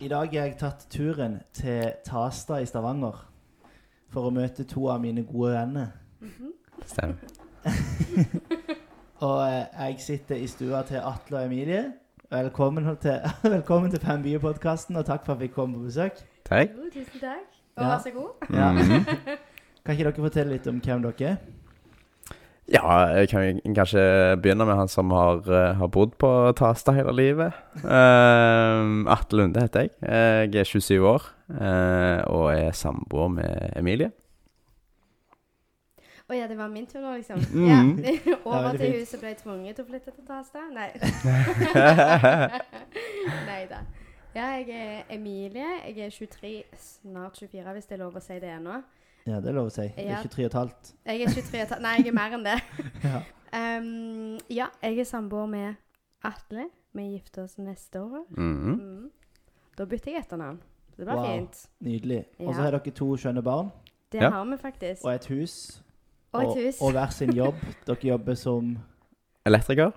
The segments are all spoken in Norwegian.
I dag har jeg tatt turen til Tasta i Stavanger for å møte to av mine gode venner. Stemmer. Og eh, jeg sitter i stua til Atle og Emilie. Velkommen til, velkommen til Fem byer-podkasten, og takk for at vi kom på besøk. Takk. Jo, tusen takk. Og Ja. vær så god. Ja. Mhm. Kan ikke dere fortelle litt om hvem dere er? Ja, jeg kan kanskje begynne med han som har, eh, har bodd på Tasta hele livet. Uh, Atle Lunde heter jeg. Jeg er 27 år uh, og er samboer med Emilie. Å ja, det var min tur nå, liksom. Mm. Ja. Over til huset ble jeg tvunget til å flytte til Tasta? Nei. Nei da. Ja, jeg er Emilie. Jeg er 23, snart 24, hvis det er lov å si det ennå. Ja, det er lov å si. Det er Ja. 23 og et halvt. Jeg er 23 15. Nei, jeg er mer enn det. Ja. Um, ja, jeg er samboer med Atle. Vi gifter oss neste år. Mhm. Mm. Da bytter jeg etternavn. Det blir Wow. fint. Nydelig. Og så Ja. har dere to skjønne barn Det Ja. har vi faktisk. og et hus. Og et hus. og hver sin jobb. Dere jobber som Elektriker.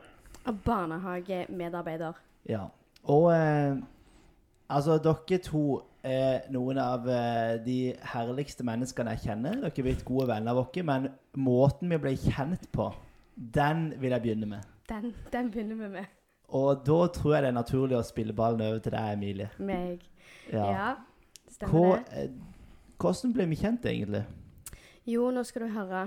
Og barnehagemedarbeider. Ja. Og eh, altså, dere to er noen av eh, de herligste menneskene jeg kjenner. Dere er blitt gode venner av dere, men måten vi ble kjent på, den vil jeg begynne med. Den, den begynner vi med. Og da tror jeg det er naturlig å spille ballen over til deg, Emilie. Meg. Ja. Ja, stemmer Hvor, det. eh, hvordan ble vi kjent, egentlig? Jo, nå skal du høre.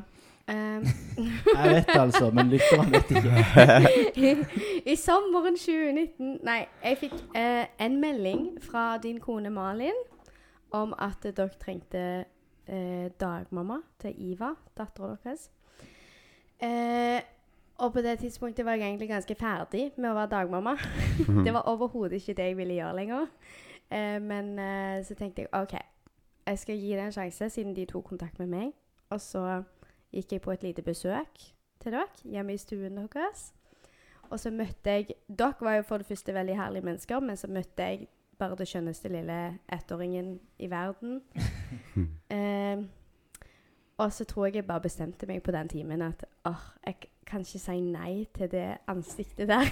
Um, Jeg vet det altså, men lytterne vet ikke. I sommeren 2019 Nei, jeg fikk eh, en melding fra din kone Malin om at dere trengte eh, dagmamma til Iva, dattera deres. Eh, og på det tidspunktet var jeg egentlig ganske ferdig med å være dagmamma. det var overhodet ikke det jeg ville gjøre lenger. Eh, men eh, så tenkte jeg OK, jeg skal gi det en sjanse, siden de tok kontakt med meg. Og så gikk jeg på et lite besøk til dere hjemme i stuen deres. Og så møtte jeg Dere var jo for det første veldig herlige mennesker, men så møtte jeg bare det skjønneste lille ettåringen i verden. eh, og så tror jeg jeg bare bestemte meg på den timen at åh, jeg kan ikke si nei til det ansiktet der.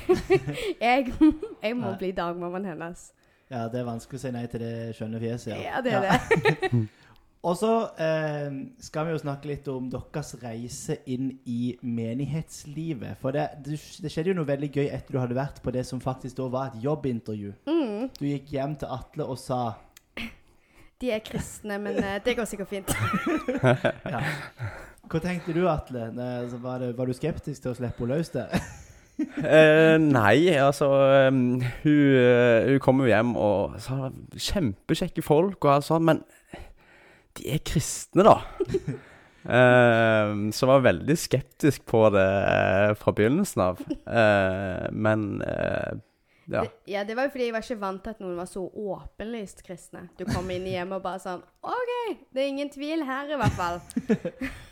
jeg, jeg må Nei. bli dagmammaen hennes. Ja, det er vanskelig å si nei til det skjønne fjeset. Ja, det er det. Og så eh, skal vi jo snakke litt om deres reise inn i menighetslivet. For det, det, skjedde jo noe veldig gøy etter du hadde vært på det som faktisk da var et jobbintervju. Mm, Du gikk hjem til Atle og sa de er kristne, men eh, det går sikkert fint. ja. Hva tenkte du, Atle? Altså, Var, det, var du skeptisk til å slippe henne løs der? Eh, nei, altså um, hun, uh, hun kom jo hjem og sa kjempekjekke folk og alt sånt, men de er kristne, da. Uh, så var veldig skeptisk på det uh, fra begynnelsen av. Uh, men eh, ja. Det, ja, det var jo fordi jeg var ikke vant til at noen var så åpenlyst kristne. Du kom inn i hjemmet og bare sånn OK, det er ingen tvil her, i hvert fall.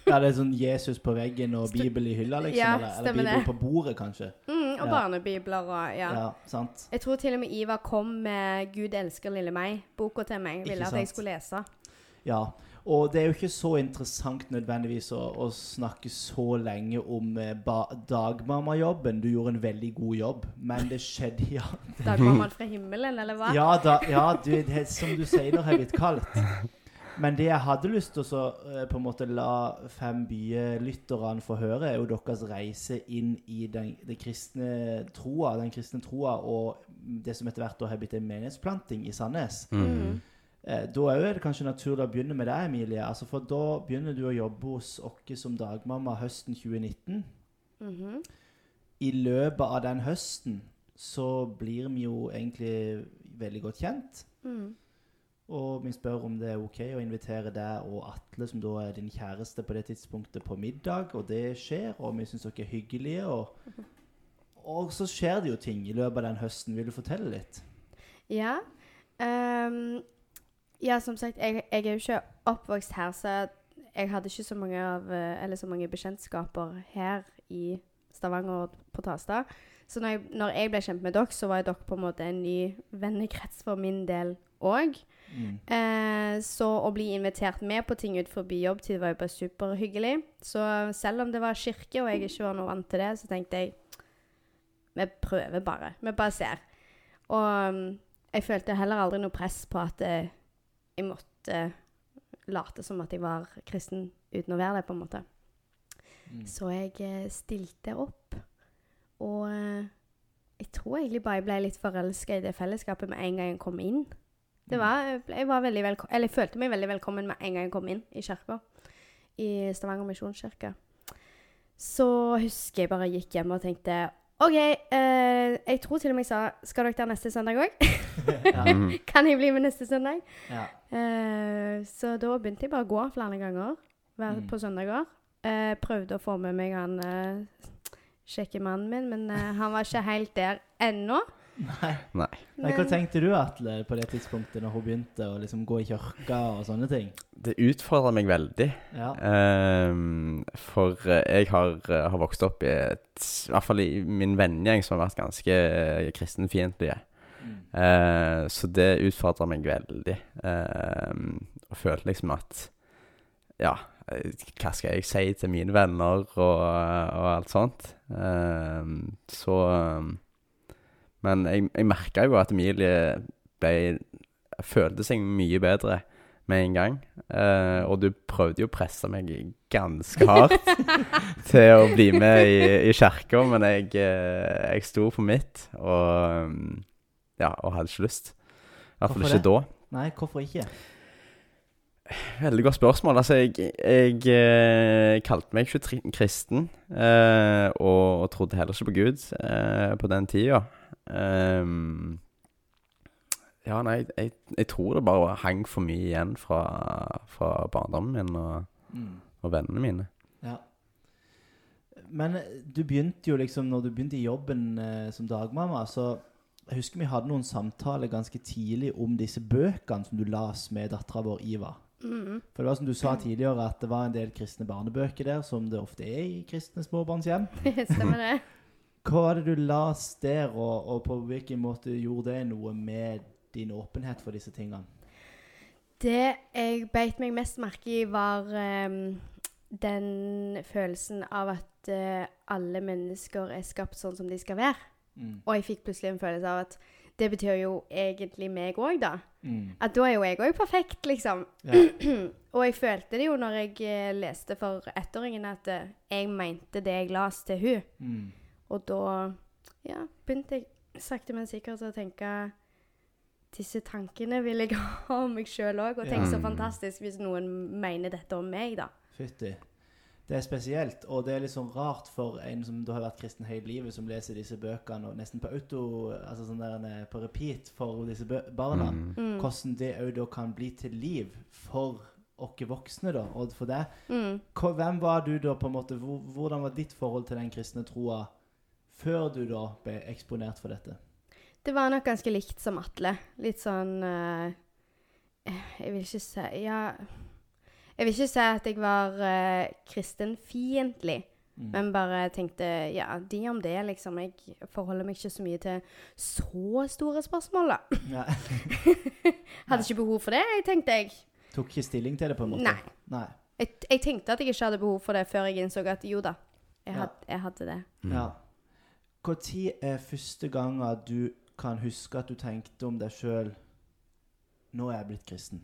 Ja, det er sånn Jesus på veggen og Bibel i hylla, liksom? Ja, eller, eller Bibel det. på bordet, kanskje? Mm, og Ja. barnebibler og ja. Ja, sant? Jeg tror til og med Ivar kom med 'Gud elsker lille meg', boka til meg. Ville at jeg skulle lese. Ja, og det er jo ikke så interessant nødvendigvis å, å snakke så lenge om eh, dagmammajobben. Du gjorde en veldig god jobb, men det skjedde, ja. Dagmammaen fra himmelen, eller hva? Ja, da, ja du, det, som du sier, det har blitt kaldt. Men det jeg hadde lyst til å så, eh, på en måte la Fem byer-lytterne få høre, er jo deres reise inn i den, den, kristne troa, den kristne troa, og det som etter hvert har blitt en menighetsplanting i Sandnes. Mm. Eh, da er det kanskje naturlig å begynne med deg, Emilie. Altså, for da begynner du å jobbe hos oss som dagmamma høsten 2019. Mhm. I løpet av den høsten så blir vi jo egentlig veldig godt kjent. Mm. Og vi spør om det er ok å invitere deg og Atle, som da er din kjæreste på det tidspunktet, på middag. Og det skjer, og vi syns dere er hyggelige. Og, og så skjer det jo ting i løpet av den høsten. Vil du fortelle litt? Ja. Ehm, ja, som sagt, jeg, jeg er jo ikke oppvokst her, så jeg hadde ikke så mange, av, eh, eller så mange bekjentskaper her i Stavanger og på Tasta. Så når jeg, når jeg ble kjent med dere, så var dere på en måte en ny vennekrets for min del òg. Mm. Eh, så å bli invitert med på ting utenfor jobbtid var jo bare superhyggelig. Så selv om det var kirke, og jeg ikke var noe vant til det, så tenkte jeg vi prøver bare. Vi bare ser. Og um, jeg følte heller aldri noe press på at eh, jeg måtte late som at jeg var kristen uten å være det, på en måte. Mm. Så jeg eh, stilte opp. Og eh, jeg tror egentlig bare jeg ble litt forelska i det fellesskapet med en gang jeg kom inn. Det var, jeg, var eller jeg følte meg veldig velkommen med en gang jeg kom inn i kirka. I Stavanger misjonskirke. Så husker jeg bare gikk hjem og tenkte OK, eh, jeg tror til og med jeg sa Skal dere der neste søndag òg? Mhm. kan jeg bli med neste søndag? ja. Eh, så da begynte jeg bare å gå flere ganger hver, Mm. på søndager. Eh, prøvde å få med meg han eh, kjekke mannen min, men eh, han var ikke helt der ennå. Nei. Nei. Men, Hva tenkte du, Atle, på det tidspunktet når hun begynte å liksom gå i kirka og sånne ting? Det utfordra meg veldig. Ja. Um, for eh, jeg har, eh, har vokst opp i et I hvert fall i min vennegjeng som har vært ganske eh, kristenfiendtlige. Mm. Uh, så det utfordra meg veldig. Ehm, og følte liksom at Ja, hva skal jeg si til mine venner og, og alt sånt? Ehm, så ehm, Men jeg, jeg merka jo at Emilie ble Følte seg mye bedre med en gang. Uh, og du prøvde jo å presse meg ganske hardt til å bli med i, i kirka, men jeg, uh, jeg sto på mitt og um, ja, og hadde ikke lyst. I hvert fall Hvorfor det? da. Nei, hvorfor ikke? Veldig godt spørsmål. Altså, jeg, jeg eh, kalte meg ikke kristen, og, og trodde heller ikke på Gud eh, på den tida. Ehm, ja, nei, jeg, jeg tror det bare hang for mye igjen fra, fra barndommen min og, Mm. og vennene mine. Ja. Men eh, du begynte jo liksom Når du begynte i jobben eh, som dagmamma, så jeg husker vi hadde noen samtaler ganske tidlig om disse bøkene som du las med dattera vår Iva. Mm. For det var som du sa tidligere, at det var en del kristne barnebøker der, som det ofte er i kristne småbarnshjem. Stemmer det? Hva var det du las der, og, og på hvilken måte gjorde det noe med din åpenhet for disse tingene? Det jeg beit meg mest merke i, var um, den følelsen av at uh, alle mennesker er skapt sånn som de skal være. Mm. Og jeg fikk plutselig en følelse av at det betyr jo egentlig meg òg, da. Mm. At da er jo jeg òg perfekt, liksom. Ja. og jeg følte det jo når jeg eh, leste for ettåringen, at eh, jeg mente det jeg las til hun. Mm. Og da ja, begynte jeg sakte, men sikkert å tenke disse tankene vil jeg ha om meg sjøl òg. Og tenk så fantastisk hvis noen mener dette om meg, da. Fytti. Det er spesielt, og det er litt sånn rart for en som har vært kristen hele livet, som leser disse bøkene og nesten på auto, altså sånn der eh, på repeat for disse bø barna, Mm. Mm. hvordan det òg da kan bli til liv for oss voksne, da, Odd, for deg. Mm. Hvem var du da, på en måte, hvordan var ditt forhold til den kristne troa før du da ble eksponert for dette? Det var nok ganske likt som Atle. Litt sånn uh, Jeg vil ikke si Ja. Jeg vil ikke si at jeg var uh, kristenfiendtlig, Mm. men bare tenkte ja, de om det, liksom. Jeg forholder meg ikke så mye til så store spørsmål, da. Ja. Hadde ikke behov for det, jeg tenkte jeg. Tok ikke stilling til det, på en måte? Nei. Nei. Jeg, jeg tenkte at jeg ikke hadde behov for det før jeg innså at jo da, jeg, Ja. had, jeg hadde det. Mm. Ja. Når er første gang at du kan huske at du tenkte om deg sjøl Nå er jeg blitt kristen.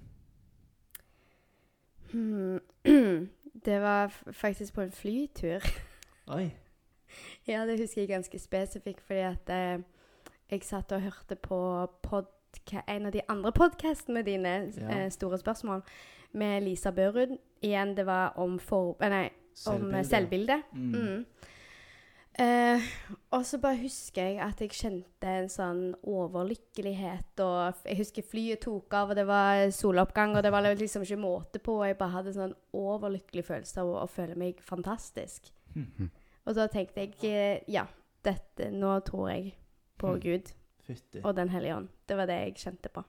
Hmm. Det var faktisk på en flytur. Oi. Ja, det husker jeg ganske spesifikt, fordi at eh, jeg satt og hørte på en av de andre podkastene dine, Ja. eh, Store spørsmål, med Lisa Børud. Igjen, det var om, for, eh, nei, om selvbilde. Mm. Mm. Eh, og så bare husker jeg at jeg kjente en sånn overlykkelighet. Og jeg husker flyet tok av, og det var soloppgang, og det var liksom ikke måte på. Og jeg bare hadde en sånn overlykkelig følelse av å, å føle meg fantastisk. Mhm. Og da tenkte jeg eh, ja, dette, nå tror jeg på mm. Gud Fytti. og Den hellige ånd. Det var det jeg kjente på.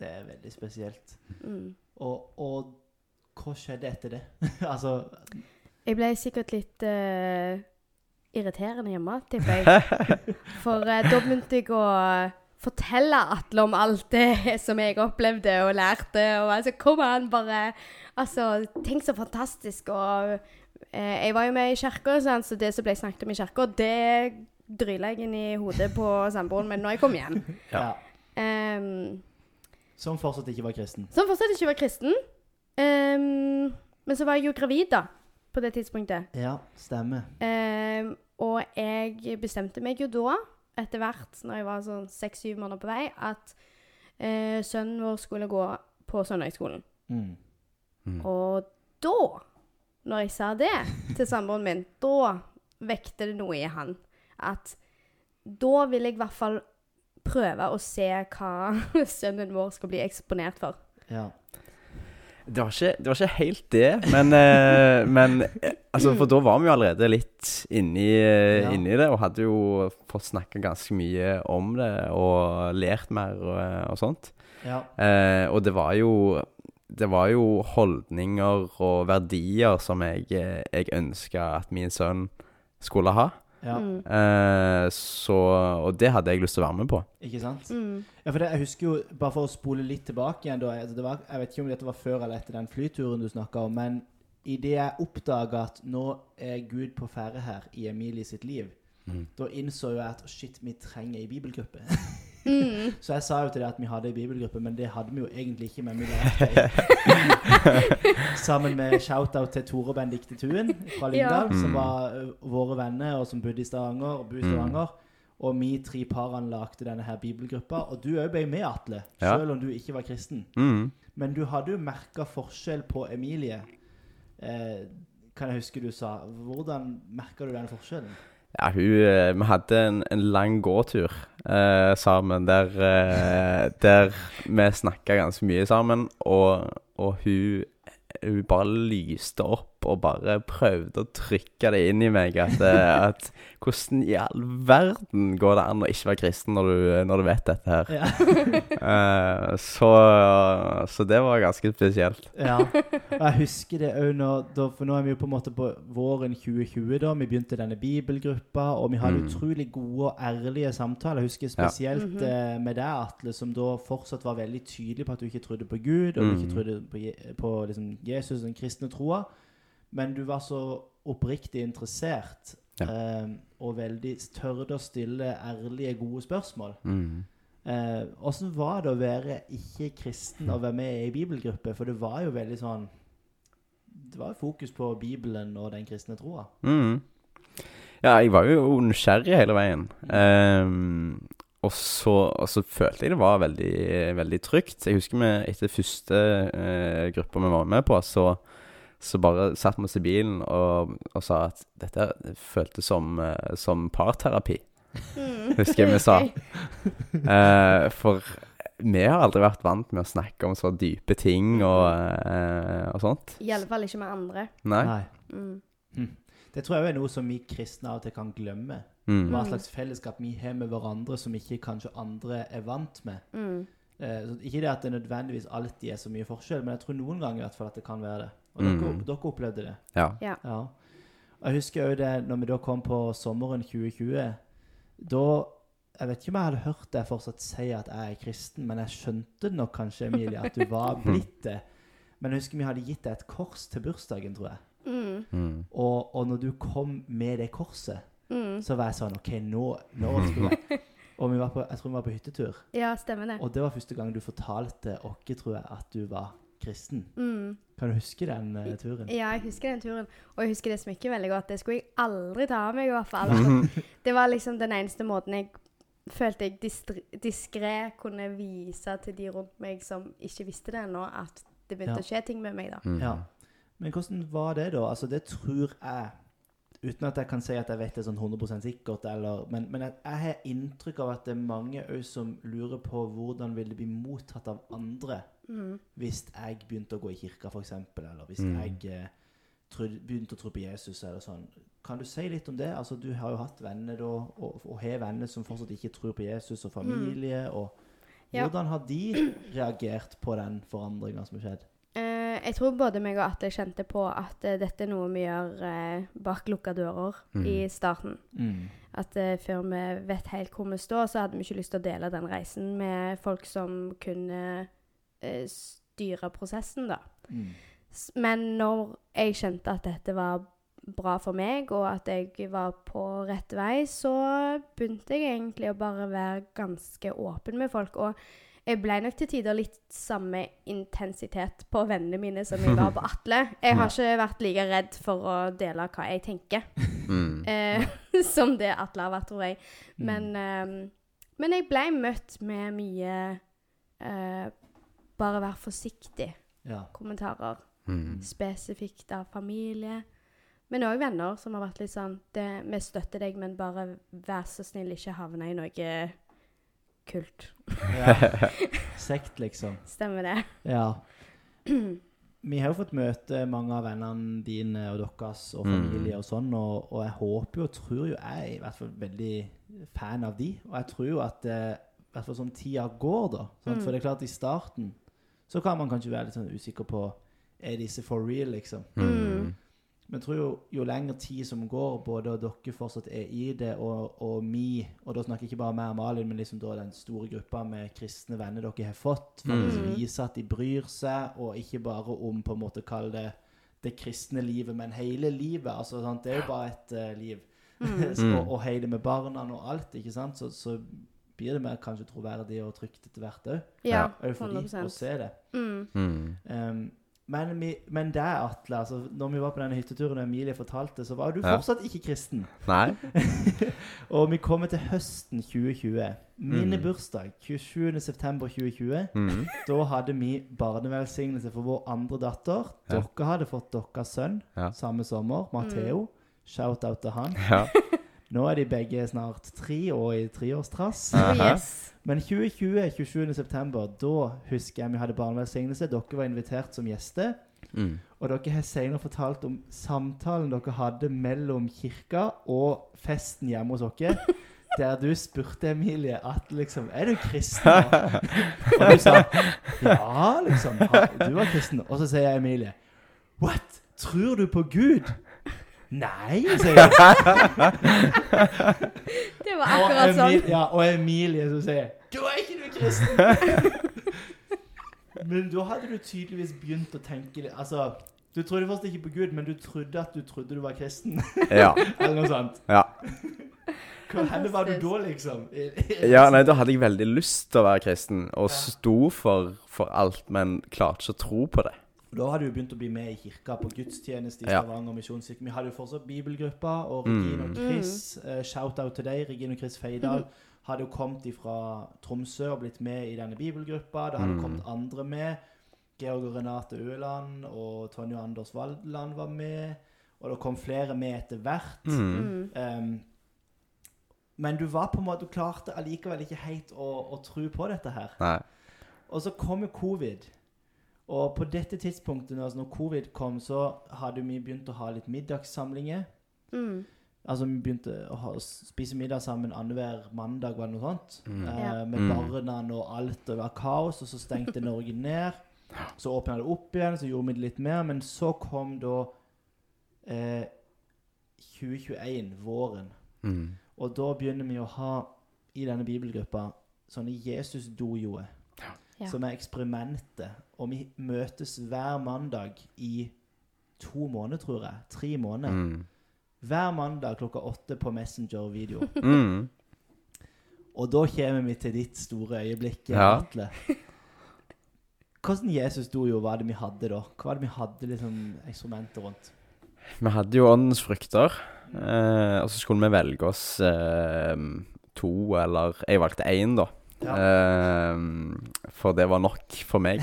Det er veldig spesielt. Mm. Og, og hva skjedde etter det? altså Jeg ble sikkert litt eh, irriterende hjemme, tipper jeg. For eh, da begynte jeg å fortelle Atle om alt det som jeg opplevde og lærte. Og altså, kom an, bare Altså, tenk så fantastisk. Og eh, jeg var jo med i kirka, så det som ble snakket om i kirka, det dryla jeg inn i hodet på samboeren min når jeg kom hjem. Ja. Um, Som fortsatt ikke var kristen. som fortsatt ikke var kristen. Um, men så var jeg jo gravid, da, på det tidspunktet. Ja, stemmer. Ehm, og jeg bestemte meg jo da, etter hvert, når jeg var sånn seks-syv måneder på vei, at eh, sønnen vår skulle gå på søndagsskolen. Mm. Mm. Og da, når jeg sa det til samboeren min, da vekte det noe i han. At da vil jeg i hvert fall prøve å se hva sønnen vår skal bli eksponert for. Ja. Det var, ikke, det var ikke helt det, men, eh, men eh, altså, For da var vi jo allerede litt inni, eh, Ja. inni det, og hadde jo fått snakka ganske mye om det og lært mer og, og sånt. ja. Eh, og det var jo Det var jo holdninger og verdier som jeg, jeg ønska at min sønn skulle ha. Ja. Mm. Eh, så Og det hadde jeg lyst til å være med på. Ikke sant? Mm. Ja, for det, jeg husker jo, bare for å spole litt tilbake igjen da, altså det var, Jeg vet ikke om dette var før eller etter den flyturen du snakka om, men idet jeg oppdaga at nå er Gud på ferde her i Emilie sitt liv, Mm. da innså jeg at shit, vi trenger ei bibelgruppe. Mm. Så jeg sa jo til deg at vi hadde ei bibelgruppe, men det hadde vi jo egentlig ikke. Men vi lærte. Sammen med shout-out til Tore og Benedicte Tuen fra Lyngdal, Ja. som Mm. var våre venner, og som bodde i Stavanger og bodde i Mm. Stavanger. Og vi tre parene lagde denne her bibelgruppa. Og du òg ble med, Atle, Ja. selv om du ikke var kristen. Mm. Men du hadde jo merka forskjell på Emilie. Eh, kan jeg huske du sa. Hvordan merka du den forskjellen? Ja, hun eh, Vi hadde en, en lang gåtur eh, sammen der, eh, der vi snakka ganske mye sammen, og, og hun, hun bare lyste opp og bare prøvde å trykke det inn i meg at, eh, at Hvordan i all verden går det an å ikke være kristen når du, når du vet dette her? Ja. uh, så, så det var ganske spesielt. Ja, og jeg husker det òg nå, da, for nå er vi jo på en måte på våren 2020 da, vi begynte denne bibelgruppa, og vi hadde Mm. utrolig gode og ærlige samtaler. Jeg husker Ja. spesielt -hmm. eh, med deg, Atle, som da fortsatt var veldig tydelig på at du ikke trodde på Gud, og du ikke Mm. trodde på, på liksom, Jesus, den kristne troa, men du var så oppriktig interessert, Ja. eh, og veldig tørde å stille ærlige, gode spørsmål. Mm. Eh, var det å være ikke-kristen og være med i bibelgruppe? For det var jo veldig sånn Det var jo fokus på Bibelen og den kristne troa. Mm. Ja, jeg var jo nysgjerrig hele veien. Um, og, så, og så følte jeg det var veldig, veldig trygt. Jeg husker vi etter første uh, gruppa vi var med på, så, så bare satt vi oss i bilen og, og sa at dette føltes som, eh, som parterapi. Mm. Husker jeg vi sa. Eh, for vi har aldri vært vant med å snakke om så dype ting og, uh, og sånt. I alle fall ikke med andre. Nei. Mm. Det tror jeg er noe som vi kristne av og til kan glemme. Mm. Hva slags fellesskap vi har med hverandre som ikke kanskje andre er vant med. Mm. Eh, ikke det at det nødvendigvis alltid er så mye forskjell, men jeg tror noen ganger i hvert fall at det kan være det. Og Mm. dere, dere opplevde det. Ja. Ja. Ja. Og Jeg husker òg det når vi da kom på sommeren 2020. Da Jeg vet ikke om jeg hadde hørt deg fortsatt si at jeg er kristen, men jeg skjønte nok kanskje, Emilie, at du var blitt det. Men jeg husker vi hadde gitt deg et kors til bursdagen, tror jeg. Mm. Mm. Og, og når du kom med det korset, Mm. så var jeg sånn OK, nå, nå skulle jeg Og vi var på, jeg tror vi var på hyttetur. Ja, stemmer det. Og det var første gang du fortalte oss, tror jeg, at du var kristen. Mm. Kan du huske den uh, turen? Ja, jeg husker den turen. Og jeg husker det smykket veldig godt. Det skulle jeg aldri ta av meg, i hvert fall. Det var liksom den eneste måten jeg følte jeg diskré kunne vise til de rundt meg som ikke visste det ennå, at det begynte Ja. å skje ting med meg, da. Mm. Ja. Men hvordan var det, da? Altså, det tror jeg Uten at jeg kan si at jeg vet det sånn 100% sikkert, eller, men, men jeg, jeg har inntrykk av at det er mange òg som lurer på hvordan vil det bli mottatt av andre Mm. hvis jeg begynte å gå i kirka, f.eks., eller hvis Mm. jeg eh, trodde, begynte å tro på Jesus, eller sånn. Kan du si litt om det? Altså, Du har jo hatt venner da, og, og har venner som fortsatt ikke tror på Jesus, og familie. og Ja. Hvordan har de reagert på den forandringa som har skjedd? Eh, jeg tror både meg og Atle kjente på at uh, dette er noe vi gjør uh, bak lukka dører Mm. i starten. Mm. At eh, før vi vet helt hvor vi står, så hadde vi ikke lyst til å dele den reisen med folk som kunne styre prosessen, da. Mm. Men når jeg kjente at dette var bra for meg, og at jeg var på rett vei, så begynte jeg egentlig å bare være ganske åpen med folk. Og jeg ble nok til tider litt samme intensitet på vennene mine som jeg var på Atle. Jeg har ikke vært like redd for å dele hva jeg tenker, Mm. eh, som det Atle har vært, tror jeg. Mm. Men, eh, men jeg ble møtt med mye eh, bare vær forsiktig-kommentarer. Ja. Mm. Spesifikt av familie. Men òg venner som har vært litt sånn det, 'Vi støtter deg, men bare vær så snill, ikke havne i noe kult'. ja. Sekt, liksom. Stemmer det? Ja. Vi har jo fått møte mange av vennene dine og deres og Mm. familie og sånn, og, og jeg håper jo og tror jo jeg er i hvert fall veldig fan av de. Og jeg tror jo at eh, i hvert fall som tida går, da. Sant? Mm. For det er klart, i starten så kan man kanskje være litt sånn usikker på Er disse for real, liksom. Mm. Men jeg tror jo, jo lengre tid som går, både dere fortsatt er i det, og, og vi og da snakker jeg ikke bare med Malin, men liksom da den store gruppa med kristne venner dere har fått, faktisk Mm. viser at de bryr seg, og ikke bare om på en måte kalle det det kristne livet, men hele livet. altså sant? Det er jo bare et uh, liv. Mm. Så- Mm. og, og hele med barna og alt, ikke sant? Så, så blir det mer kanskje troverdig og trygt etter hvert òg. Ja, Eufori 100 å se det. Mm. Um, men, vi, men det, Atle, altså, når vi var på denne hytteturen og Emilie fortalte, så var du Ja. fortsatt ikke kristen. Nei. Og vi kommer til høsten 2020. Min Mm. bursdag, 27. september 2020. Mm. Da hadde vi barnevelsignelse for vår andre datter. Ja. Dere hadde fått deres sønn Ja. samme sommer, Matheo. Shout-out til han. Ja. Nå er de begge snart tre år i treårstrass. Yes. Men 2020, 27. september, da husker jeg vi hadde barnevelsignelse. Dere var invitert som gjester. Mm. Og dere har senere fortalt om samtalen dere hadde mellom kirka og festen hjemme hos dere. Der du spurte Emilie at liksom Er du kristen? Og du sa ja, liksom. Du var kristen. Og så sier Emilie What? Tror du på Gud? Nei, sier jeg. Det var akkurat sånn. Ja, og Emilie som sier Da er ikke du kristen! men da hadde du tydeligvis begynt å tenke litt Altså, du trodde først ikke på Gud, men du trodde at du trodde du var kristen. Ja. Eller noe sånt. Ja. Hvor henne var du da, liksom? Ja, nei, da hadde jeg veldig lyst til å være kristen, og sto for, for alt, men klarte ikke å tro på det. Da hadde du begynt å bli med i kirka på gudstjeneste i Ja. Stavanger misjonskirke. Vi hadde jo fortsatt bibelgruppa, og Mm. Regine og Chris, eh, shout-out til deg, Regine og Chris Feidal, hadde jo kommet fra Tromsø og blitt med i denne bibelgruppa. Det hadde Mm. kommet andre med. Georg og Renate Øland og Tonje Anders Valdeland var med. Og det kom flere med etter hvert. Mm. Mm. Um, men du var på en måte, du klarte allikevel ikke helt å, å tro på dette her. Nei. Og så kom jo covid. Og på dette tidspunktet, altså når covid kom, så hadde vi begynt å ha litt middagssamlinger. Mm. Altså vi begynte å ha, spise middag sammen annenhver mandag, var det noe sånt. Mm. Eh, Ja. med Mm. barna og alt, og det var kaos, og så stengte Norge ned. Så åpna det opp igjen, så gjorde vi det litt mer. Men så kom da eh, 2021, våren. Mm. Og da begynner vi å ha i denne bibelgruppa sånne Jesus-dojoer. Ja. Som er eksperimentet. Og vi møtes hver mandag i to måneder, tror jeg. Tre måneder. Mm. Hver mandag klokka åtte på Messenger-video. Mm. Og da kommer vi til ditt store øyeblikk, Ja. Atle. Hvordan Jesus-dojo var det vi hadde da? Hva var det vi hadde liksom eksperimenter rundt? Vi hadde jo åndens frukter, eh, og så skulle vi velge oss eh, to, eller Jeg valgte én, da. Ja. Eh, for det var nok for meg.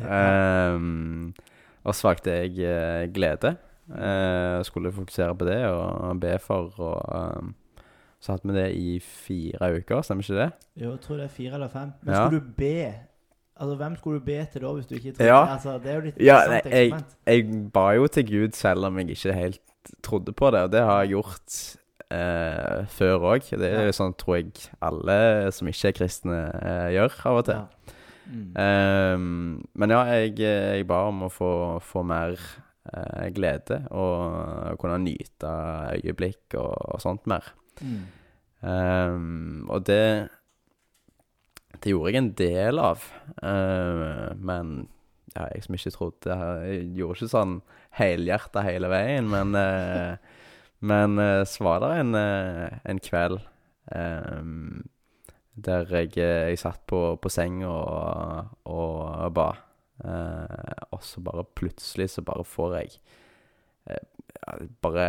Uh, og så valgte jeg eh, glede. Uh, skulle fokusere på det og be for, og eh, så hadde vi det i fire uker, stemmer ikke det? Jo, jeg tror det er fire eller fem. Men Ja. skulle du be Altså, hvem skulle du be til da, hvis du ikke trodde? Ja. Altså, det er jo litt Ja, interessant eksperiment. jeg- Jeg ba jo til Gud selv om jeg ikke helt trodde på det, og det har jeg gjort eh, før òg. Det er Ja. sånn tror jeg alle som ikke er kristne, eh, gjør av og til. Ja. Mm. Um, men ja, jeg, jeg ba om å få, få mer eh, glede og kunne nyte øyeblikk og, og sånt mer. Mm. Um, og det Det gjorde jeg en del av, uh, men ja, jeg som ikke trodde Jeg gjorde ikke sånn helhjerta hele veien, men eh, Men eh, så var det en, eh, en kveld um, der jeg, jeg satt på, på senga og, og ba. Uh, og så bare plutselig så bare får jeg uh, bare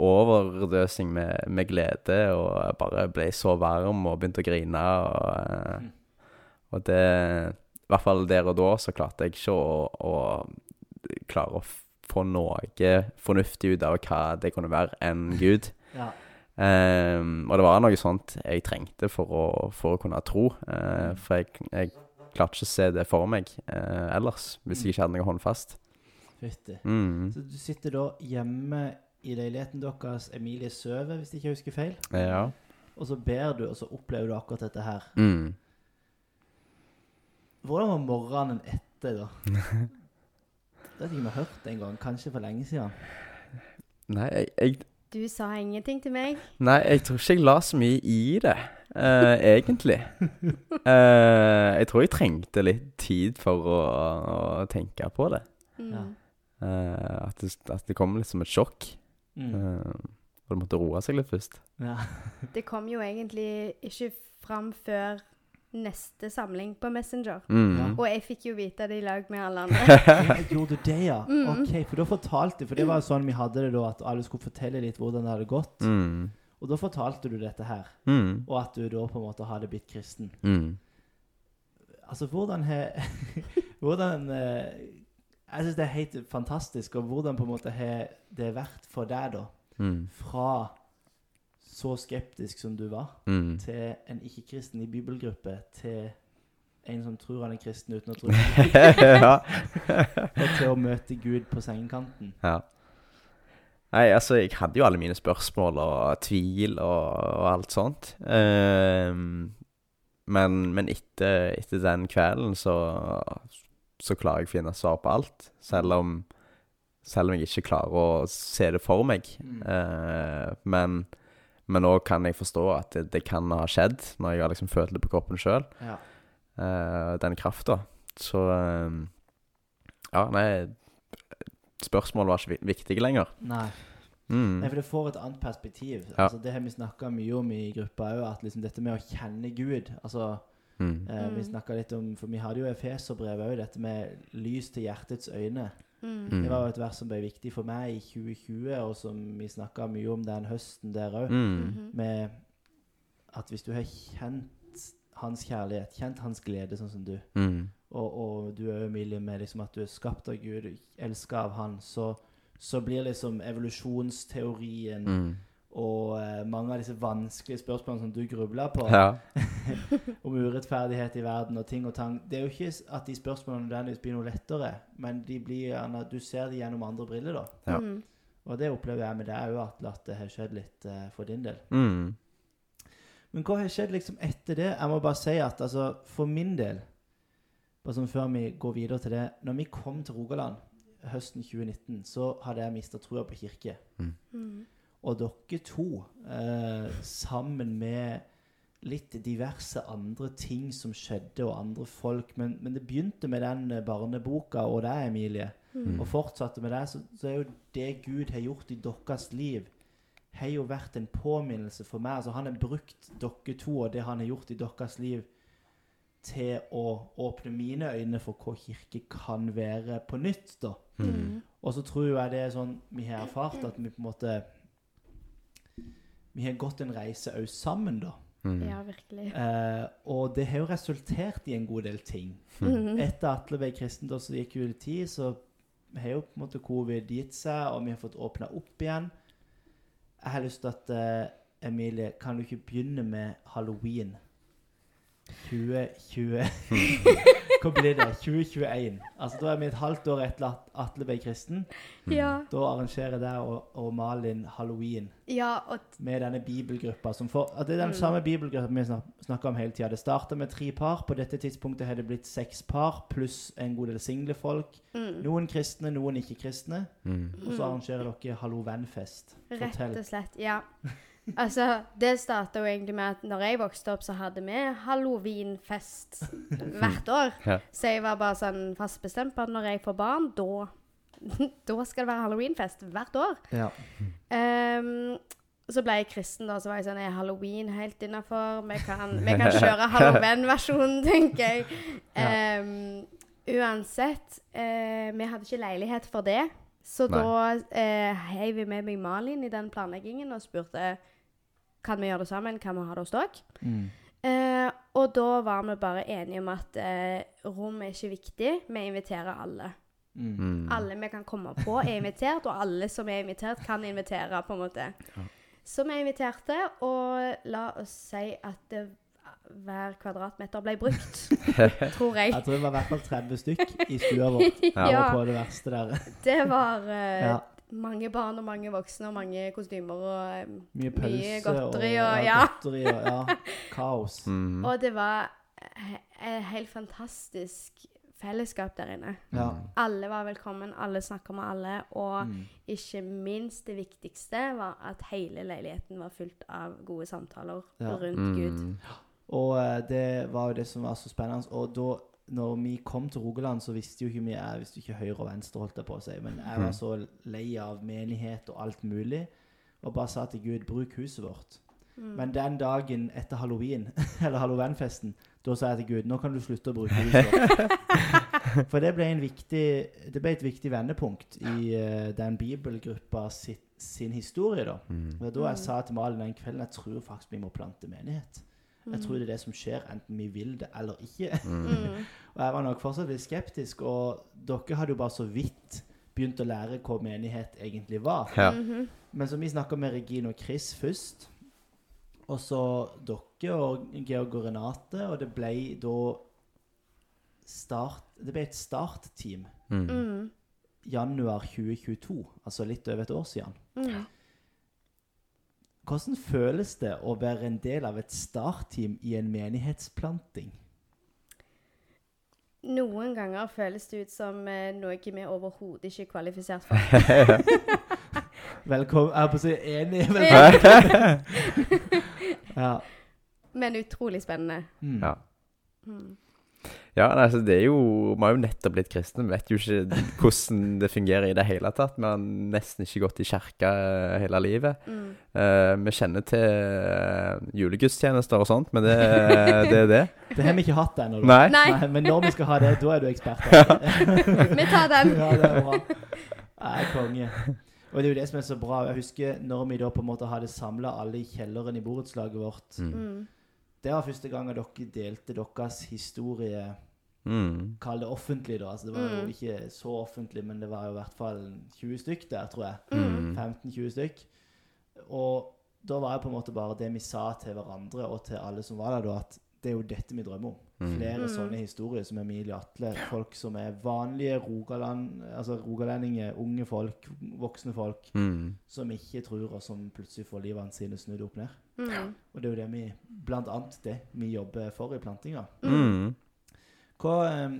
overdøsing med, med glede, og bare ble så varm og begynte å grine. Og, uh, og det I hvert fall der og da så klarte jeg ikke å, å klare å få noe fornuftig ut av hva det kunne være enn Gud. Ja. Um, og det var noe sånt jeg trengte for å, for å kunne tro. Uh, for jeg, jeg klarte ikke å se det for meg uh, ellers, hvis jeg ikke hadde noe håndfast. Fytti. Mm. Så du sitter da hjemme i leiligheten deres, Emilie sover, hvis jeg ikke husker feil. Ja. Og så ber du, og så opplever du akkurat dette her. Mm. Hvordan var morgenen etter, da? Det vet jeg har hørt en gang. Kanskje for lenge siden. Nei, jeg, jeg, Du sa ingenting til meg. nei, jeg tror ikke jeg la så mye i det, uh, egentlig. Uh, jeg tror jeg trengte litt tid for å, å tenke på det. Mm. Ja. Eh, at, det at det kom litt som et sjokk. Mm. Eh, og det måtte roe seg litt først. Ja. Det kom jo egentlig ikke fram før neste samling på Messenger. Mm. Ja. Og jeg fikk jo vite det i lag med alle andre. jeg Gjorde du det, ja? Mm. Ok, For da fortalte du For det var jo sånn vi hadde det da, at alle skulle fortelle litt hvordan det hadde gått. Mm. Og da fortalte du dette her. Mm. Og at du da på en måte hadde blitt kristen. Mm. Altså, hvordan har Hvordan eh, Jeg syns det er helt fantastisk. Og hvordan på en måte har det vært for deg, da? Mm. Fra så skeptisk som du var, Mm. til en ikke-kristen i bibelgruppe, til en som tror han er kristen uten å tro, og til å møte Gud på sengekanten. ja. Nei, altså, jeg hadde jo alle mine spørsmål og tvil og, og alt sånt. Um, men men etter, etter den kvelden så, så klarer jeg å finne svar på alt. Selv om, selv om jeg ikke klarer å se det for meg. Mm. Uh, men men òg kan jeg forstå at det, det kan ha skjedd, når jeg har liksom følt det på kroppen sjøl. Ja. Uh, den krafta. Så eh, Ja, nei Spørsmålet var ikke viktig lenger. Nei. Mm. Nei, for det får et annet perspektiv. Ja. Altså, det har vi snakka mye om i gruppa òg, at liksom dette med å kjenne Gud altså, Mm. eh, Vi Mm. snakka litt om For vi hadde jo Efeserbrevet òg, dette med lys til hjertets øyne. Mm. Det var jo et vers som ble viktig for meg i 2020, og som vi snakka mye om den høsten der òg. Mm. Mhm. Med at hvis du har kjent hans kjærlighet, kjent hans glede sånn som du, Mm. og, og du er Emilie med liksom at du er skapt av Gud, elska av Han, så, så blir liksom evolusjonsteorien Mm. Og eh, mange av disse vanskelige spørsmålene som du grubler på, Ja. om urettferdighet i verden og ting og tang Det er jo ikke s- at de spørsmålene nødvendigvis blir noe lettere, men de blir gjerne du ser de gjennom andre briller, da. Ja. Mm. Og det opplever jeg med deg òg, at, at det har skjedd litt eh, for din del. Mm. Men hva har skjedd liksom etter det? Jeg må bare si at altså, for min del, bare sånn før vi går videre til det Når vi kom til Rogaland høsten 2019, så hadde jeg mista trua på kirke. Mm. Og dere to, eh, sammen med litt diverse andre ting som skjedde, og andre folk Men, men det begynte med den eh, barneboka og deg, Emilie, Mm. og fortsatte med det, så, så er jo det Gud har gjort i deres liv, har jo vært en påminnelse for meg. Altså Han har brukt dere to og det han har gjort i deres liv, til å åpne mine øyne for hva kirke kan være på nytt. da. Mm. Og så tror jeg det er sånn vi har erfart at vi på en måte Vi har gått en reise òg sammen, da. Mm. Ja, virkelig. Eh, og det har jo resultert i en god del ting. Mm. Etter Atle ble kristen, da, så gikk jo i tid, så har jo på en måte covid gitt seg, og vi har fått åpna opp igjen. Jeg har lyst til at eh, Emilie, kan du ikke begynne med halloween? 2020 Hva blir det? 2021. Altså Da er vi et halvt år etter at Atle ble kristen. Ja. Da arrangerer jeg og, og Malin halloween ja, og med denne bibelgruppa. Som får, at det er den Mm. samme bibelgruppa vi snak, snakker om hele tida. Det starta med tre par. På dette tidspunktet har det blitt seks par, pluss en god del single folk. mm. Noen kristne, noen ikke-kristne. Mm. Og så arrangerer dere Hallo venn-fest. Rett og slett. Ja. Altså, det starta jo egentlig med at når jeg vokste opp, så hadde vi halloweenfest hvert år. Ja. Så jeg var bare sånn fast bestemt på at når jeg får barn, da Da skal det være halloweenfest hvert år. Ja. Um, så ble jeg kristen, da, så var jeg sånn Er halloween helt innafor? Vi, kan- vi kan kjøre halloween-versjonen, tenker jeg. Ehm, uansett, uh, vi hadde ikke leilighet for det. Så Nei. da eh, heiv vi med meg Malin i den planleggingen og spurte kan vi gjøre det sammen, kan vi ha det hos dere. Mm. Eh, og da var vi bare enige om at eh, rom er ikke viktig, vi inviterer alle. Mm. Mm. Alle vi kan komme på, er invitert, og alle som er invitert, kan invitere, på en måte. Ja. Så vi inviterte, og la oss si at det, hver kvadratmeter ble brukt, tror jeg. Jeg tror det var i hvert fall 30 stykk i stua vår. Ja. Ja, På det verste der. det var uh, Ja. Mange barn og mange voksne og mange kostymer og eh, Mye pølse godteri og, og- ja. godteri og ja, kaos. Mm. Og det var et helt fantastisk fellesskap der inne. Ja. Alle var velkommen, alle snakka med alle, og Mm. ikke minst det viktigste var at hele leiligheten var fullt av gode samtaler Ja. rundt Gud. Mm. Og eh, det var jo det som var så spennende. Og da når vi kom til Rogaland, så visste jo ikke vi Jeg visste ikke høyre og venstre, holdt jeg på å si. Men jeg var Mhm. så lei av menighet og alt mulig. Og bare sa til Gud, bruk huset vårt. Mm. Men den dagen etter halloween, eller halloweenfesten, da sa jeg til Gud, nå kan du slutte å bruke huset vårt. For det ble, en viktig, det ble et viktig vendepunkt i uh, den bibelgruppa sitt, sin historie, da. Mm. Det var da jeg sa til Malin den kvelden, jeg tror faktisk vi må plante menighet. Jeg tror det er det som skjer, enten vi vil det eller ikke. Mm. Mm. Og jeg var nok fortsatt litt skeptisk, og dere hadde jo bare så vidt begynt å lære hva menighet egentlig var. Ja. Mhm. Men så vi snakka med Regine og Chris først, og så dere og Georg og Renate, og det ble da start Det ble et startteam Mm. Mm. januar 2022, altså litt over et år siden. Mm. Hvordan føles det å være en del av et startteam i en menighetsplanting? Noen ganger føles det ut som eh, noe vi overhodet ikke er kvalifisert for. Velkommen Jeg er på å si enig. Velkommen. Ja. Men utrolig spennende. Mm. Ja. Mm. Ja, nei, altså det er jo Vi har jo nettopp blitt kristne. Vi vet jo ikke hvordan det fungerer i det hele tatt. Vi har nesten ikke gått i kirka eh, hele livet. Mm. Uh, vi kjenner til eh, julegudstjenester og sånt, men det, det er det. Det har vi ikke hatt ennå. Nei. Nei, Men når vi skal ha det, da er du ekspert. Ja, vi tar den. Ja, det er bra. Jeg er konge. Og det er jo det som er så bra. Jeg husker når vi da på en måte hadde samla alle i kjelleren i borettslaget vårt. Mm. Mm. Det var første gang dere delte deres historie Mm. Kall det offentlig, da. Altså, det var jo Mm. ikke så offentlig, men det var jo i hvert fall 20 stykk der, tror jeg. Mm. 15-20 stykk. Og da var det på en måte bare det vi sa til hverandre og til alle som var der, da, at det er jo dette vi drømmer om. Mm. Flere Mm. sånne historier som Emilie Atle. Folk som er vanlige Rogaland, altså rogalendinger, unge folk, voksne folk, Mm. som ikke tror, og som plutselig får livene sine snudd opp ned. Mm. Og det er jo det vi, blant annet det vi jobber for i plantinga. Mm. Hva, eh,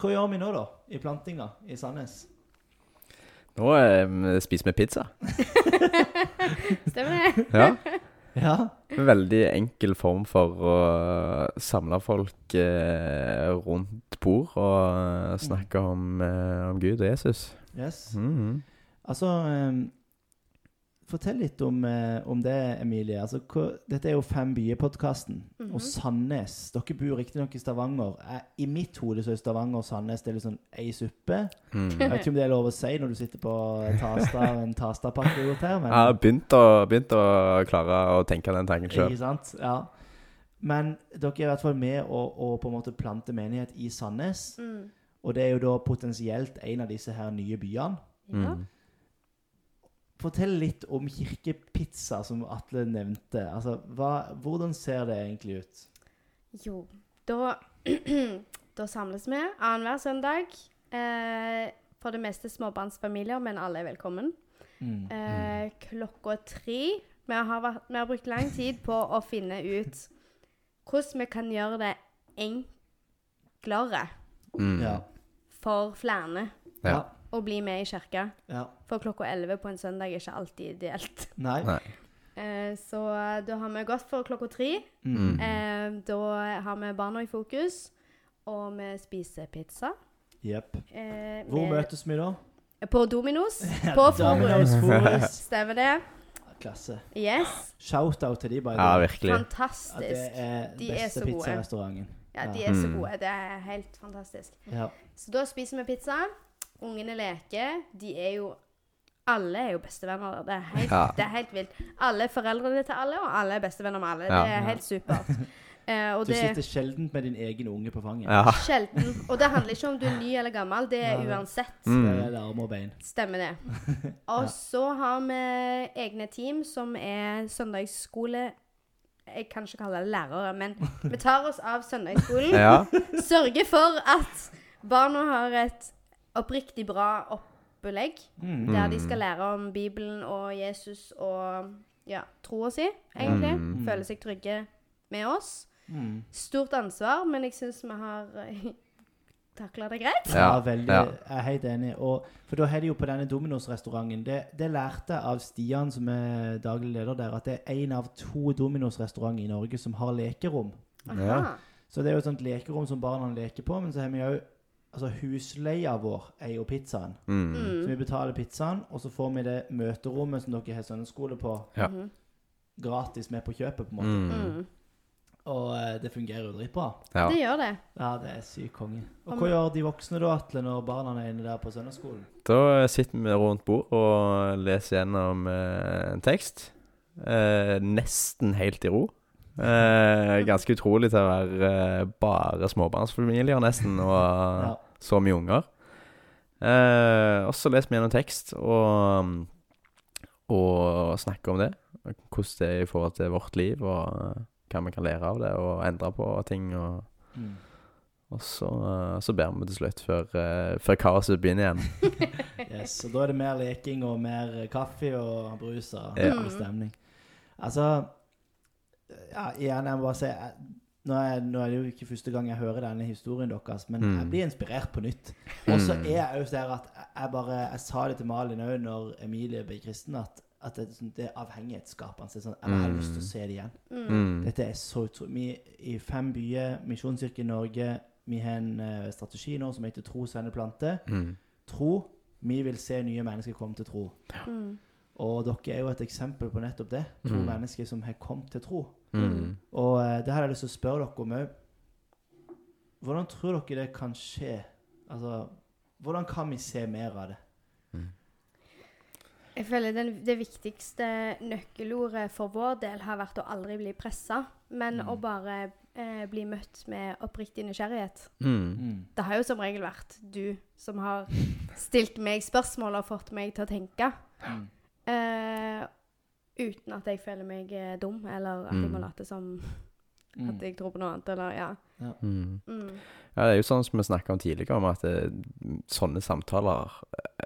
hva gjør vi nå, da, i plantinga i Sandnes? Nå eh, spiser vi pizza. Stemmer det? Ja. Ja. En veldig enkel form for å samle folk eh, rundt bord og eh, snakke om, eh, om Gud og Jesus. Yes. Mhm. Altså eh, Fortell litt om, eh, om det, Emilie. Altså, hva, dette er jo Fem byer-podkasten. Mhm. Og Sandnes Dere bor riktignok i Stavanger. Jeg, I mitt hode så er Stavanger og Sandnes det er litt sånn ei suppe. Mm. Jeg vet ikke om det er lov å si når du sitter på Tasta, en Tasta-pakke du har gjort her, men Jeg har begynt å, begynt å klare å tenke den tanken sjøl. Ikke sant? Ja. Men dere er i hvert fall med å, å på en måte plante menighet i Sandnes. Mm. Og det er jo da potensielt en av disse her nye byene. Ja. Mm. Fortell litt om kirkepizza, som Atle nevnte. Altså, hva, Hvordan ser det egentlig ut? Jo, da, da samles vi annenhver søndag. Eh, for det meste småbarnsfamilier, men alle er velkommen. Mm. Eh, klokka tre. Vi har, vært, vi har brukt lang tid på å finne ut hvordan vi kan gjøre det enklere Mm. For flere Ja. Å bli med i kirka. ja. For klokka 11 på en søndag er ikke alltid ideelt. Nei. Nei. Eh, så da har vi gått for klokka tre. Mm. Eh, da har vi barna i fokus, og vi spiser pizza. Jepp. Eh, Hvor møtes vi da? På Dominos. På Domino's Forus. Stemmer det? Klasse. Yes. Shout-out til de, by the Ja, virkelig. Fantastisk. Ja, det er De er beste så gode. pizzarestauranten. Ja, de er så Mm. gode. Det er helt fantastisk. Ja. Så da spiser vi pizza. Ungene leker. De er jo Alle er jo bestevenner. Det er helt, Ja. det er helt vilt. Alle er foreldrene til alle, og alle er bestevenner med alle. Ja. Det er helt supert. Eh, og Du det sitter sjelden med din egen unge på fanget. Ja. Sjelden. Og det handler ikke om du er ny eller gammel. Det er uansett. Mm. Der er det armer og bein. Stemmer det. Og så har vi egne team som er søndagsskole Jeg kan ikke kalle det lærere, men vi tar oss av søndagsskolen. Ja. Sørger for at barna har et oppriktig bra opplegg. Mm. Der de skal lære om Bibelen og Jesus og ja, troa si, egentlig. Mm. Føle seg trygge med oss. Mm. Stort ansvar, men jeg syns vi har takla det greit. Ja, Ja, veldig. ja. Jeg er helt enig. Og, for da har de jo på denne Dominos-restauranten det, det lærte jeg av Stian, som er daglig leder der, at det er én av to Dominos-restauranter i Norge som har lekerom. Aha. Så det er jo et sånt lekerom som barna leker på, men så har vi jo Altså husleia vår er jo pizzaen. Mm. Så vi Mm. betaler pizzaen, og så får vi det møterommet som dere har søndagsskole på, Ja. Mhm. gratis med på kjøpet, på en måte. Mm. Mm. Og eh, det fungerer jo dritbra. Ja. Det gjør det. Ja, det er sykt konge. Og hva gjør de voksne da, Atle, når barna er inne der på søndagsskolen? Da sitter vi rundt bord og leser gjennom eh, en tekst. Eh, nesten helt i ro. Eh, ganske utrolig til å være eh, bare småbarnsfamilier, nesten, og Ja. så mye unger. Eh, og så leser vi gjennom tekst og, og snakker om det. Hvordan det er i forhold til vårt liv, og eh, hva vi kan lære av det, og endre på ting. Og, Mm. og så, eh, så ber vi til slutt, før, før kaoset begynner igjen. Yes, og da er det mer leking og mer kaffe og brus og Ja. stemning. Altså ja, Igjen, jeg må bare si jeg, nå, er, nå er det jo ikke første gang jeg hører denne historien deres, men Mm. jeg blir inspirert på nytt. Og så Mm. er jeg jo der at jeg- bare Jeg sa det til Malin òg når Emilie ble kristen, at, at det, sånn- det er avhengighetsskapende. Sånn, jeg bare har lyst til å se det igjen. Mm. Mm. Dette er så utrolig. Vi i fem byer, Misjonskirken Norge, vi har en eh, strategi nå som heter Tro, sende, plante. Mm. Tro. Vi vil se nye mennesker komme til tro. Mm. Og dere er jo et eksempel på nettopp det. To Mm. mennesker som har kommet til tro. Mm. Og eh, det har jeg lyst til å spørre dere om òg. Hvordan tror dere det kan skje? Altså, hvordan kan vi se mer av det? Jeg føler den, det viktigste nøkkelordet for vår del har vært å aldri bli pressa, men Mm. å bare eh, bli møtt med oppriktig nysgjerrighet. Mm. Mm. Det har jo som regel vært du som har stilt meg spørsmål og fått meg til å tenke. Mm. Eh, uten at jeg føler meg eh, dum, eller at jeg må Mm. late som Mm. at jeg tror på noe annet, eller ja. Mm. Mm. Ja, det er jo sånn som vi snakka om tidligere, om at eh, sånne samtaler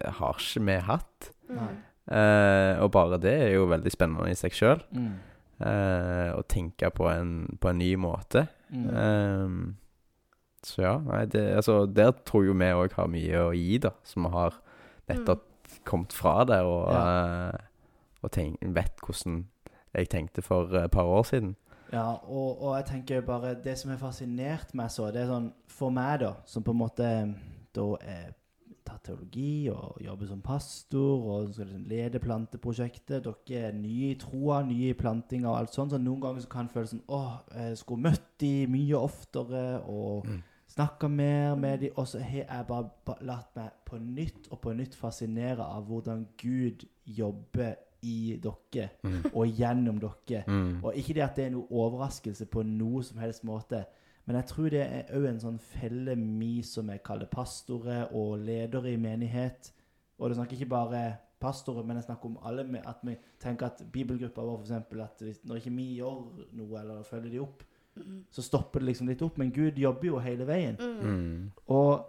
eh, har ikke vi hatt. Mm. Eh, og bare det er jo veldig spennende i seg sjøl. Mm. Eh, å tenke på en, på en ny måte. Mm. Eh, så ja, nei, det, altså, der tror jo vi òg har mye å gi, da. Som har nettopp kommet fra det, og, eh, og tenk, vet hvordan jeg tenkte for et par år siden. Ja, og, og jeg tenker bare Det som har fascinert meg så, det er sånn For meg, da, som på en måte da er tatt teologi og jobber som pastor og skal liksom lede planteprosjektet Dere er nye i troa, nye i plantinga og alt sånt. Så noen ganger så kan det føles sånn Å, jeg skulle møtt de mye oftere og Mm. snakka mer med de Og så har jeg bare latt meg på nytt og på nytt fascinere av hvordan Gud jobber i dere Mm. og gjennom dere. Mm. Og ikke det at det er noe overraskelse på noe som helst måte, men jeg tror det er òg en sånn felle mi som jeg kaller pastorer og ledere i menighet. Og det snakker ikke bare pastorer, men jeg snakker om alle med at vi tenker at bibelgruppa vår f.eks. at når ikke vi gjør noe eller følger de opp, så stopper det liksom litt opp. Men Gud jobber jo hele veien. Mm. Mm. Og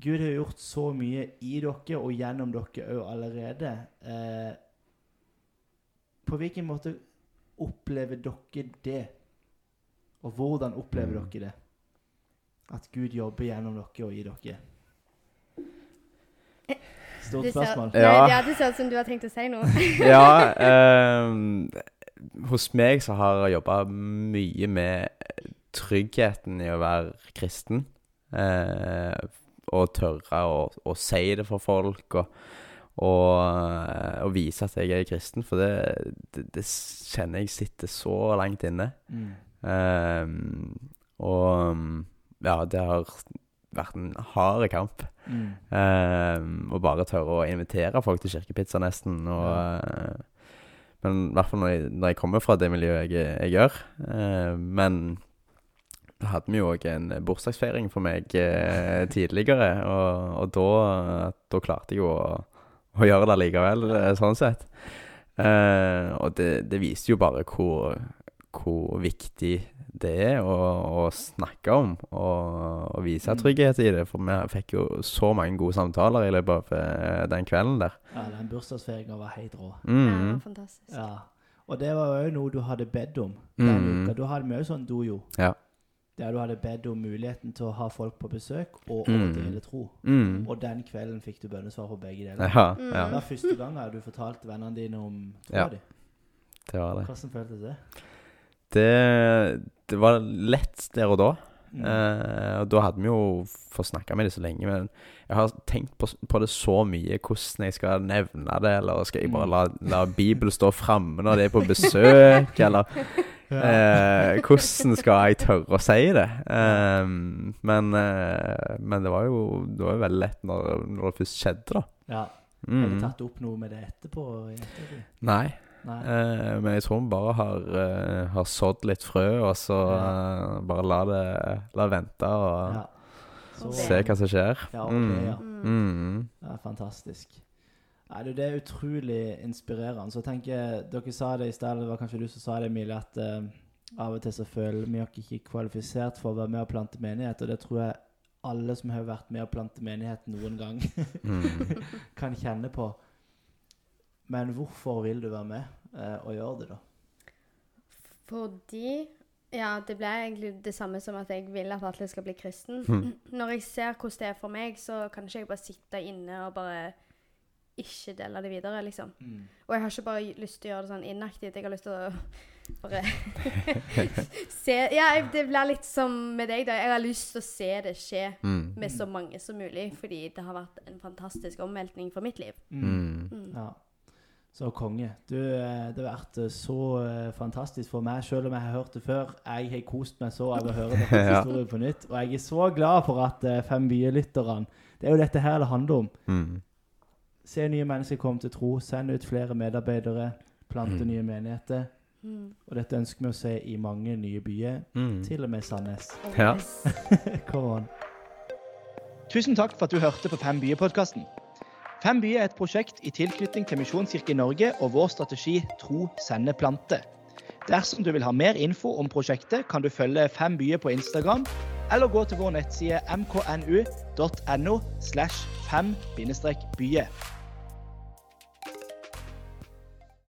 Gud har gjort så mye i dere og gjennom dere òg allerede. Eh, på hvilken måte opplever dere det? Og hvordan opplever Mm. dere det? At Gud jobber gjennom dere og i dere? Stort ser- spørsmål. Nei, Ja. ja, det ser ut som du har tenkt å si noe. Ja, ehm, hos meg så har jeg jobba mye med tryggheten i å være kristen. Eh, og tørre å, å si det for folk, og, og, eh, og vise at jeg er kristen. For det, det, det kjenner jeg sitter så langt inne. Mm. Um, og mm, ja, det har vært en hard kamp. Mm. Um, å bare tørre å invitere folk til kirkepizza, nesten. Og, eh, men i hvert fall når jeg, når jeg kommer fra det miljøet jeg, jeg gjør. Uh, men da hadde vi jo òg en bursdagsfeiring for meg eh, tidligere, og, og da, da klarte jeg jo å, å gjøre det likevel, eh, sånn sett. Eh, og det, det viser jo bare hvor, hvor viktig det er å, å snakke om og, og vise Mm. trygghet i det. For vi fikk jo så mange gode samtaler i løpet av eh, den kvelden der. Ja, den bursdagsfeiringa var helt rå. Ja, det var Mm. fantastisk. Ja. Og det var jo noe du hadde bedt om Mm. Da hadde vi jo sånn dojo. Ja. Der du hadde bedt om muligheten til å ha folk på besøk og å Mm. dele tro. Mm. Og den kvelden fikk du bønnesvar på begge deler. Ja, Mm. ja, Det var første gang du fortalte vennene dine om troa Ja. di. det var det. Hvordan føltes det? Det, det var lett der og da. Mm. Eh, og da hadde vi jo fått snakka med dem så lenge, men jeg har tenkt på, på det så mye, hvordan jeg skal nevne det, eller skal jeg bare la, la Bibelen stå framme når det er på besøk, eller eh, Hvordan skal jeg tørre å si det? Eh, men, eh, men det var jo det var veldig lett når, når det først skjedde, da. ja. Har du Mm. tatt opp noe med det etterpå? i? Nei. Nei. Eh, men jeg tror vi bare har, eh, har sådd litt frø, og så Ja. eh, bare la det, la vente og Ja. Og se hva som skjer. Ja, okay, Mm. ja. Mm. Mm. Ja, fantastisk. Nei, du, Det er utrolig inspirerende. Så tenker jeg, Dere sa det i sted, eller det var kanskje du som sa det, Emilie, at uh, av og til så føler vi oss ikke kvalifisert for å være med og plante menighet. Og det tror jeg alle som har vært med og plante menighet noen gang, Mm. kan kjenne på. Men hvorfor vil du være med uh, og gjøre det, da? Fordi Ja, det ble egentlig det samme som at jeg vil at alle skal bli kristen. Mm. Når jeg ser hvordan det er for meg, så kan ikke jeg bare sitte inne og bare ikke dele det videre, liksom. Og jeg har ikke bare lyst til å gjøre det sånn inaktivt. Jeg har lyst til å bare se Ja, jeg- det blir litt som med deg, da. Jeg har lyst til å se det skje Mm. med så mange som mulig, fordi det har vært en fantastisk omveltning for mitt liv. Mm. Mm. Ja. Så konge. Du, eh, det har vært eh, så eh, fantastisk for meg, selv om jeg har hørt det før. Jeg har kost meg så av å høre deres historie på nytt. Og jeg er så glad for at Fem byer-lytterne Det er jo dette her det handler om. Mm. Se nye mennesker komme til tro. Send ut flere medarbeidere. Plante Mm. nye menigheter. Mm. Og dette ønsker vi å se i mange nye byer. Mm. Til og med Sandnes. Ja. Come on. Tusen takk for at du hørte på Fem byer-podkasten. Fem byer er et prosjekt i tilknytning til Misjonskirken i Norge og vår strategi Tro, sende, plante. Dersom du vil ha mer info om prosjektet, kan du følge Fem byer på Instagram, eller gå til vår nettside mknu.no slash fem-byer.